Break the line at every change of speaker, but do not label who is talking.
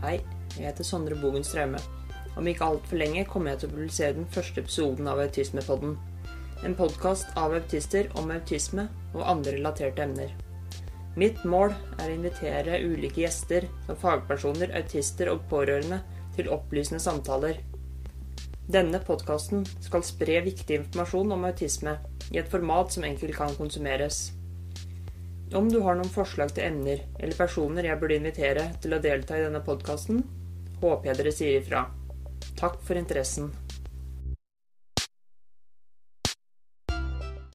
Hei, jeg heter Sondre Bogen Straume. Om ikke altfor lenge kommer jeg til å publisere den første episoden av Autismepodden. En podkast av autister om autisme og andre relaterte emner. Mitt mål er å invitere ulike gjester, som fagpersoner, autister og pårørende, til opplysende samtaler. Denne podkasten skal spre viktig informasjon om autisme i et format som enkelt kan konsumeres. Om du har noen forslag til emner eller personer jeg burde invitere til å delta i denne podkasten, håper jeg dere sier ifra. Takk for interessen.